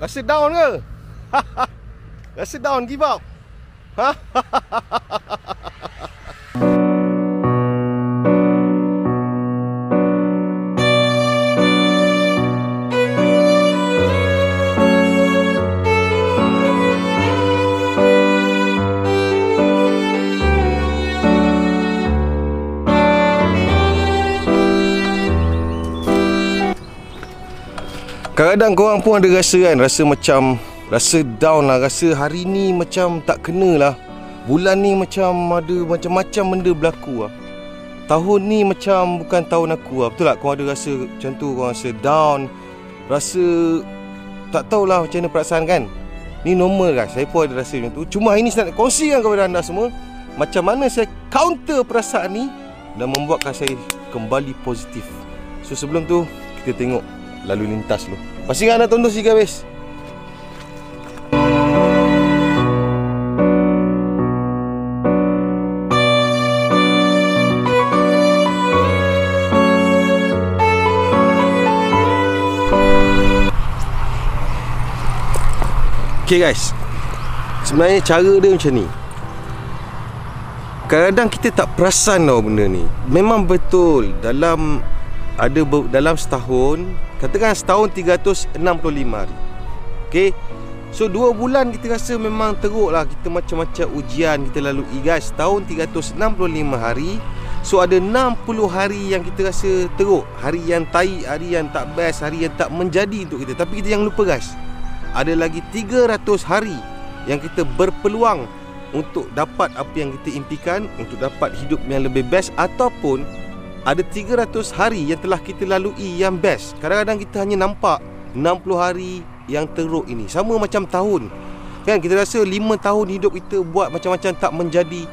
Rasa down ke? Rasa down give up? Ha? Kadang-kadang korang pun ada rasa kan Rasa macam Rasa down lah Rasa hari ni macam tak kena lah. Bulan ni macam ada macam-macam benda berlaku lah. Tahun ni macam bukan tahun aku lah. Betul tak? Korang ada rasa macam tu Korang rasa down Rasa Tak tahulah macam mana perasaan kan? Ni normal guys Saya pun ada rasa macam tu. Cuma hari ni saya nak kongsikan kepada anda semua Macam mana saya counter perasaan ni Dan membuatkan saya kembali positif. So sebelum tu Kita tengok lalu lintas dulu. Pastikan anda tonton sehingga habis. Okay guys. Sebenarnya cara dia macam ni. Kadang-kadang kita tak perasan tau benda ni. Memang betul Dalam ada dalam setahun katakan setahun 365 hari. Okey? So dua bulan kita rasa memang teruk lah kita macam-macam ujian kita lalui guys. Setahun 365 hari. So ada 60 hari yang kita rasa teruk. Hari yang tai hari yang tak best hari yang tak menjadi untuk kita. Tapi kita jangan lupa guys. Ada lagi 300 hari yang kita berpeluang untuk dapat apa yang kita impikan untuk dapat hidup yang lebih best ataupun ada 300 hari yang telah kita lalui yang best. Kadang-kadang kita hanya nampak 60 hari yang teruk ini. Sama macam tahun. Kan kita rasa 5 tahun hidup kita buat macam-macam tak menjadi.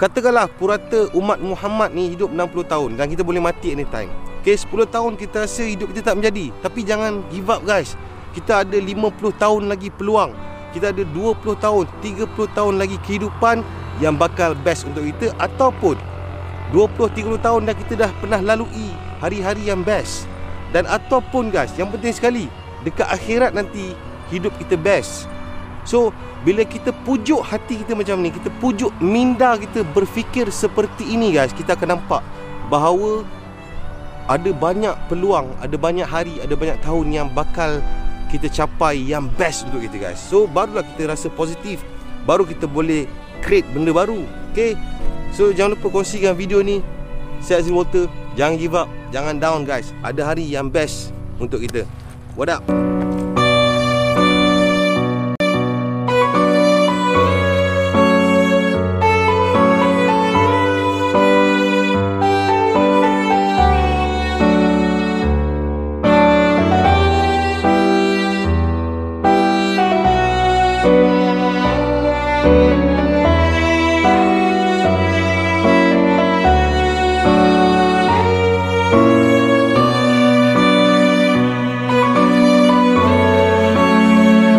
Katakanlah purata umat Muhammad ni hidup 60 tahun dan kita boleh mati anytime. Okay, 10 tahun kita rasa hidup kita tak menjadi. Tapi jangan give up guys. Kita ada 50 tahun lagi peluang. Kita ada 20 tahun, 30 tahun lagi kehidupan yang bakal best untuk kita ataupun 20-30 tahun dah kita dah pernah lalui hari-hari yang best. Dan ataupun guys yang penting sekali dekat akhirat nanti hidup kita best. So bila kita pujuk hati kita macam ni kita pujuk minda kita berfikir seperti ini guys kita akan nampak bahawa ada banyak peluang ada banyak hari ada banyak tahun yang bakal kita capai yang best untuk kita guys. So barulah kita rasa positif. Baru kita boleh create benda baru okay So jangan lupa kongsikan video ni. Saya Azri Walter. Jangan give up. Jangan down guys. Ada hari yang best Untuk kita. What up